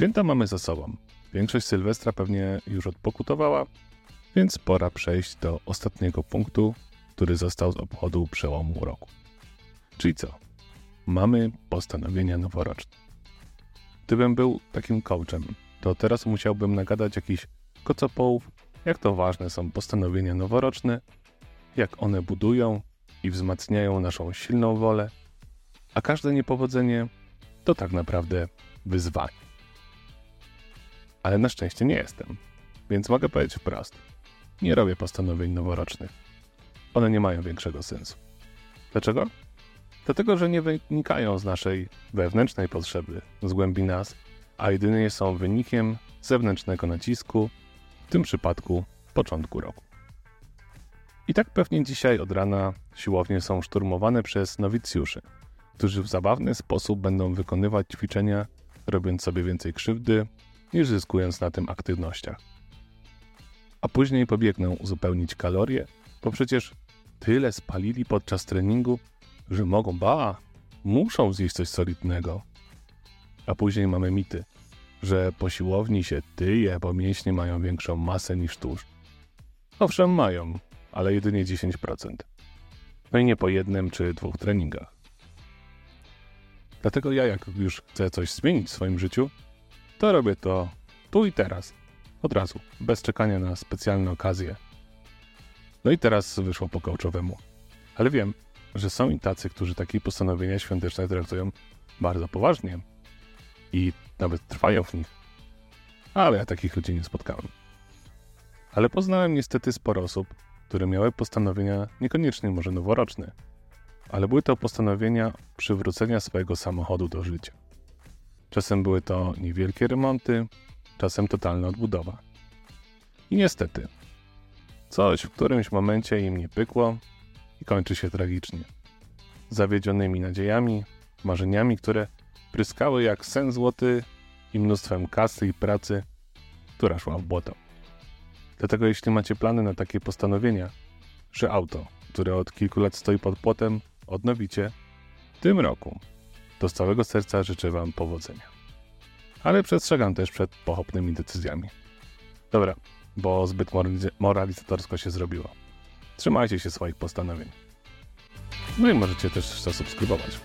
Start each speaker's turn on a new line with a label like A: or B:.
A: Święta mamy za sobą. Większość Sylwestra pewnie już odpokutowała, więc pora przejść do ostatniego punktu, który został z obchodu przełomu roku. Czyli co? Mamy postanowienia noworoczne. Gdybym był takim coachem, to teraz musiałbym nagadać jakiś kocopołów, jak to ważne są postanowienia noworoczne, jak one budują i wzmacniają naszą silną wolę, a każde niepowodzenie to tak naprawdę wyzwanie. Ale na szczęście nie jestem, więc mogę powiedzieć wprost. Nie robię postanowień noworocznych. One nie mają większego sensu. Dlaczego? Dlatego, że nie wynikają z naszej wewnętrznej potrzeby, z głębi nas, a jedynie są wynikiem zewnętrznego nacisku, w tym przypadku początku roku. I tak pewnie dzisiaj od rana siłownie są szturmowane przez nowicjuszy, którzy w zabawny sposób będą wykonywać ćwiczenia, robiąc sobie więcej krzywdy, niż zyskując na tym aktywnościach. A później pobiegną uzupełnić kalorie, bo przecież tyle spalili podczas treningu, że mogą, ba, muszą zjeść coś solidnego. A później mamy mity, że po siłowni się tyje, bo mięśnie mają większą masę niż tłuszcz. Owszem, mają, ale jedynie 10%. No i nie po jednym czy dwóch treningach. Dlatego ja, jak już chcę coś zmienić w swoim życiu, to robię to tu i teraz. Od razu, bez czekania na specjalne okazje. No i teraz wyszło po kołczowemu. Ale wiem, że są i tacy, którzy takie postanowienia świąteczne traktują bardzo poważnie i nawet trwają w nich. Ale ja takich ludzi nie spotkałem. Ale poznałem niestety sporo osób, które miały postanowienia niekoniecznie może noworoczne, ale były to postanowienia przywrócenia swojego samochodu do życia. Czasem były to niewielkie remonty, czasem totalna odbudowa. I niestety, coś w którymś momencie im nie pykło i kończy się tragicznie. Zawiedzionymi nadziejami, marzeniami, które pryskały jak sen złoty i mnóstwem kasy i pracy, która szła w błoto. Dlatego jeśli macie plany na takie postanowienia, że auto, które od kilku lat stoi pod płotem, odnowicie w tym roku, to z całego serca życzę Wam powodzenia. Ale przestrzegam też przed pochopnymi decyzjami. Dobra, bo zbyt moralizatorsko się zrobiło. Trzymajcie się swoich postanowień. No i możecie też zasubskrybować.